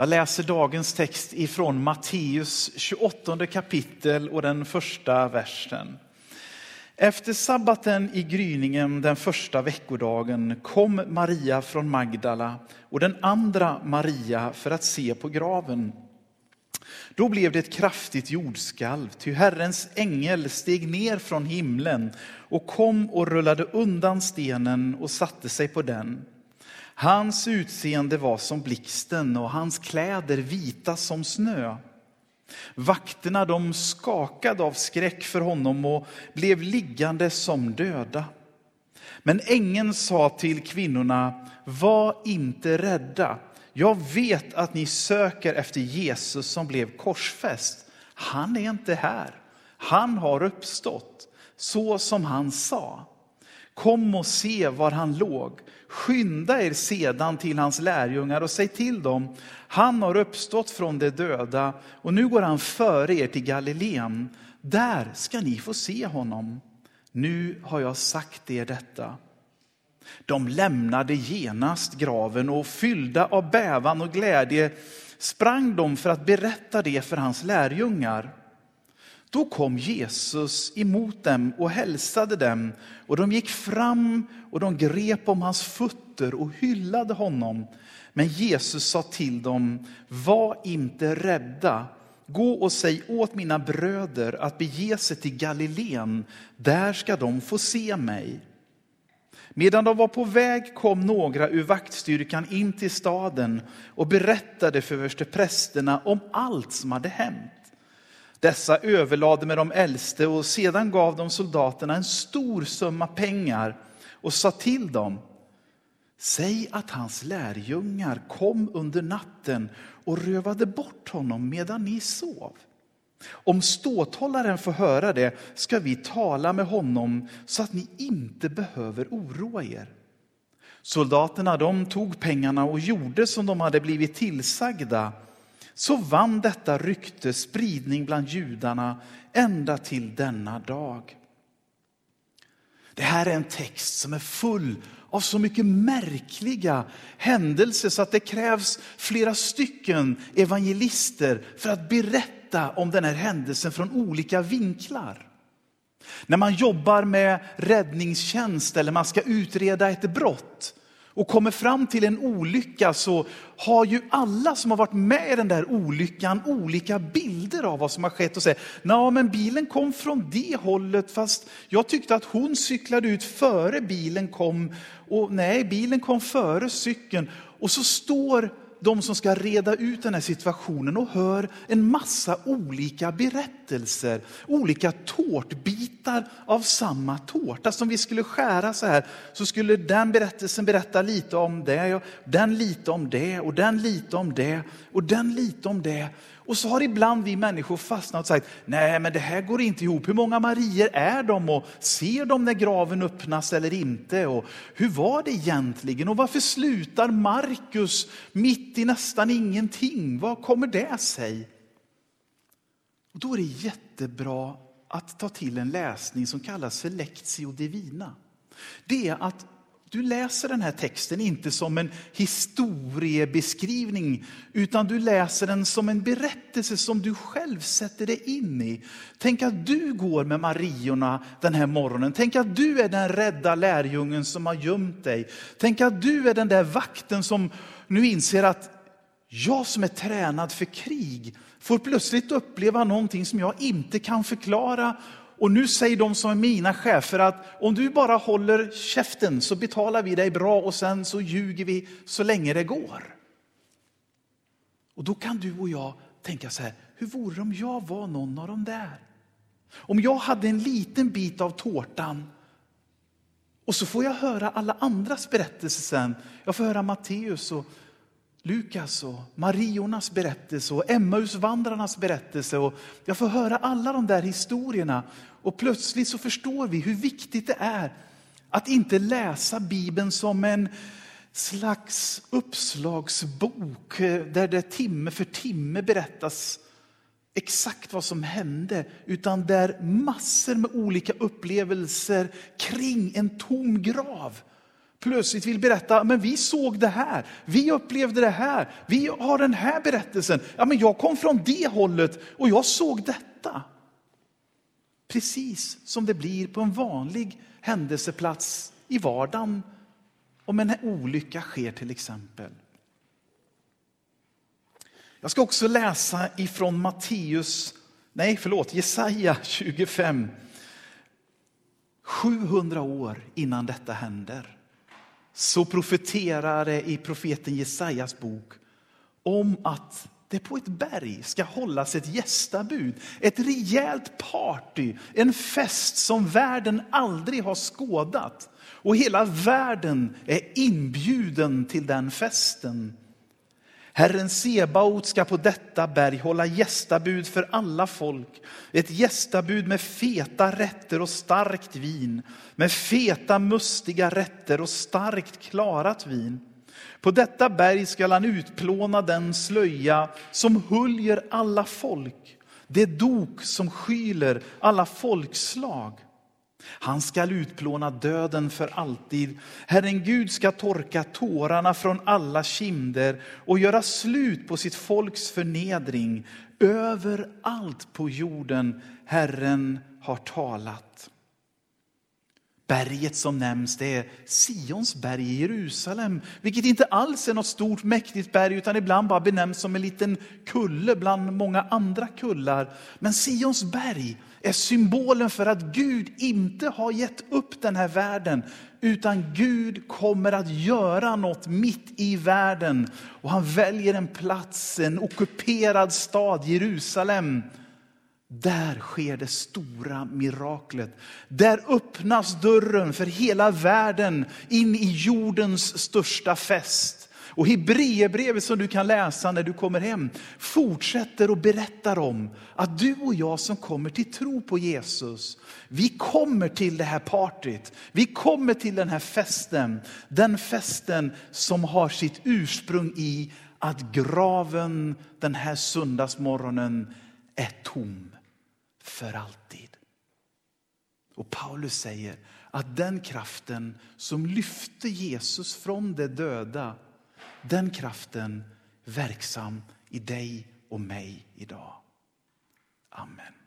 Jag läser dagens text ifrån Matteus 28 kapitel och den första versen. Efter sabbaten i gryningen den första veckodagen kom Maria från Magdala och den andra Maria för att se på graven. Då blev det ett kraftigt jordskalv, ty Herrens ängel steg ner från himlen och kom och rullade undan stenen och satte sig på den. Hans utseende var som blixten och hans kläder vita som snö. Vakterna de skakade av skräck för honom och blev liggande som döda. Men ängeln sa till kvinnorna, var inte rädda. Jag vet att ni söker efter Jesus som blev korsfäst. Han är inte här. Han har uppstått, så som han sa. Kom och se var han låg. Skynda er sedan till hans lärjungar och säg till dem, han har uppstått från de döda och nu går han före er till Galileen. Där ska ni få se honom. Nu har jag sagt er detta. De lämnade genast graven och fyllda av bävan och glädje sprang de för att berätta det för hans lärjungar. Då kom Jesus emot dem och hälsade dem och de gick fram och de grep om hans fötter och hyllade honom. Men Jesus sa till dem, var inte rädda. Gå och säg åt mina bröder att bege sig till Galileen, där ska de få se mig. Medan de var på väg kom några ur vaktstyrkan in till staden och berättade för översteprästerna om allt som hade hänt. Dessa överlade med de äldste och sedan gav de soldaterna en stor summa pengar och sa till dem, säg att hans lärjungar kom under natten och rövade bort honom medan ni sov. Om ståthållaren får höra det ska vi tala med honom så att ni inte behöver oroa er. Soldaterna de tog pengarna och gjorde som de hade blivit tillsagda. Så vann detta rykte spridning bland judarna ända till denna dag. Det här är en text som är full av så mycket märkliga händelser så att det krävs flera stycken evangelister för att berätta om den här händelsen från olika vinklar. När man jobbar med räddningstjänst eller man ska utreda ett brott och kommer fram till en olycka så har ju alla som har varit med i den där olyckan olika bilder av vad som har skett och säger, ja men bilen kom från det hållet fast jag tyckte att hon cyklade ut före bilen kom och nej, bilen kom före cykeln. Och så står de som ska reda ut den här situationen och hör en massa olika berättelser, olika tårtbitar av samma tårta. Som vi skulle skära så här, så skulle den berättelsen berätta lite om det, den lite om det, och den lite om det, och den lite om det. Och så har ibland vi människor fastnat och sagt, nej men det här går inte ihop. Hur många Marier är de och ser de när graven öppnas eller inte? Och hur var det egentligen? Och varför slutar Markus mitt i nästan ingenting? Vad kommer det sig? Och då är det jättebra att ta till en läsning som kallas för Lectio Divina. Det är att du läser den här texten inte som en historiebeskrivning, utan du läser den som en berättelse som du själv sätter dig in i. Tänk att du går med Mariorna den här morgonen. Tänk att du är den rädda lärjungen som har gömt dig. Tänk att du är den där vakten som nu inser att jag som är tränad för krig får plötsligt uppleva någonting som jag inte kan förklara och nu säger de som är mina chefer att om du bara håller käften så betalar vi dig bra och sen så ljuger vi så länge det går. Och då kan du och jag tänka så här, hur vore det om jag var någon av de där? Om jag hade en liten bit av tårtan och så får jag höra alla andras berättelser sen. Jag får höra Matteus och Lukas och Mariornas berättelse och Emmausvandrarnas berättelse. Och jag får höra alla de där historierna och plötsligt så förstår vi hur viktigt det är att inte läsa Bibeln som en slags uppslagsbok eh, där det timme för timme berättas exakt vad som hände, utan där massor med olika upplevelser kring en tom grav plötsligt vill berätta, men vi såg det här, vi upplevde det här, vi har den här berättelsen. Ja, men jag kom från det hållet och jag såg detta. Precis som det blir på en vanlig händelseplats i vardagen om en olycka sker till exempel. Jag ska också läsa ifrån Matteus, nej förlåt, Jesaja 25. 700 år innan detta händer så profeterar det i profeten Jesajas bok om att det på ett berg ska hållas ett gästabud, ett rejält party, en fest som världen aldrig har skådat. Och hela världen är inbjuden till den festen. Herren Sebaot ska på detta berg hålla gästabud för alla folk. Ett gästabud med feta rätter och starkt vin, med feta mustiga rätter och starkt klarat vin. På detta berg skall han utplåna den slöja som huljer alla folk, det dok som skyler alla folkslag. Han skall utplåna döden för alltid. Herren Gud ska torka tårarna från alla kinder och göra slut på sitt folks förnedring. Överallt på jorden Herren har talat. Berget som nämns det är Sions berg i Jerusalem, vilket inte alls är något stort mäktigt berg utan ibland bara benämns som en liten kulle bland många andra kullar. Men Sions berg är symbolen för att Gud inte har gett upp den här världen, utan Gud kommer att göra något mitt i världen. Och han väljer en plats, en ockuperad stad, Jerusalem. Där sker det stora miraklet. Där öppnas dörren för hela världen in i jordens största fest. Och Hebreerbrevet som du kan läsa när du kommer hem fortsätter och berättar om att du och jag som kommer till tro på Jesus, vi kommer till det här partyt. Vi kommer till den här festen. Den festen som har sitt ursprung i att graven den här söndagsmorgonen är tom för alltid. Och Paulus säger att den kraften som lyfte Jesus från de döda den kraften verksam i dig och mig idag. Amen.